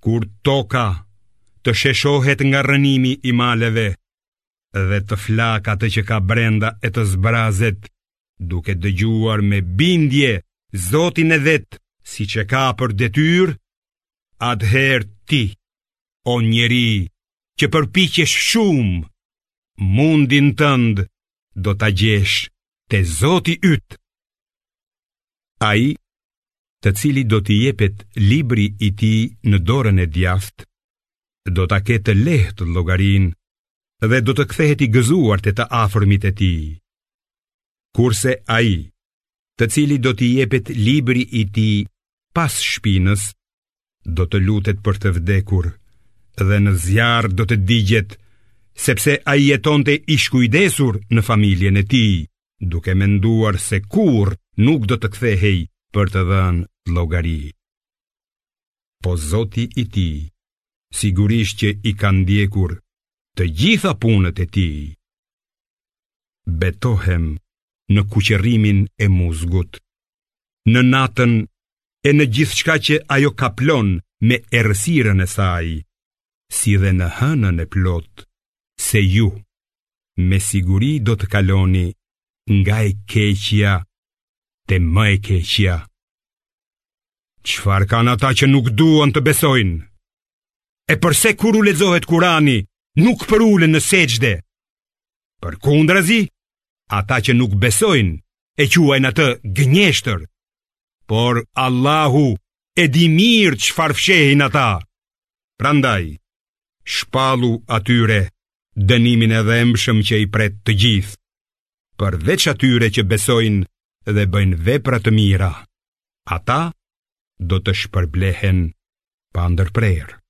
Kur toka të sheshohet nga rrënimi i maleve dhe të flakë atë që ka brenda e të zbrazet, duke dëgjuar me bindje Zotin e vet, siç e ka për detyrë, atëherë ti, o njeri, që përpiqesh shumë, mundin tënd do ta gjesh te Zoti yt. Ai, të cilit do t'i jepet libri i tij në dorën e djathtë, do ta ketë të lehtë llogarinë dhe do të kthehet i gëzuar te të afërmit e tij. Kurse ai, të cilit do t'i jepet libri i tij pas shpinës, do të lutet për të vdekur dhe në zjarr do të digjet sepse ai jetonte i shkujdesur në familjen e tij, duke menduar se kurrë nuk do të kthehej për të dhënë llogari. Po Zoti i tij, sigurisht që i ka ndjekur të gjitha punët e tij. Betohem në kuqërrimin e muzgut në natën e në gjithçka që ajo kaplon me errësirën e saj, si dhe në hënën e plotë, se ju me siguri do të kaloni nga e keqja te më e keqja. Çfarë kanë ata që nuk duan të besojnë? E përse kur u lexohet Kurani, nuk përulen në sexhde? Përkundrazi, ata që nuk besojnë, e quajnë atë gënjeshtër, por Allahu e di mirë çfarë fshehin ata. Prandaj, shpallu atyre dënimin e dhembshëm që i pret të gjithë, përveç atyre që besojnë dhe bëjnë vepra të mira, ata do të shpërblehen pandërprerë.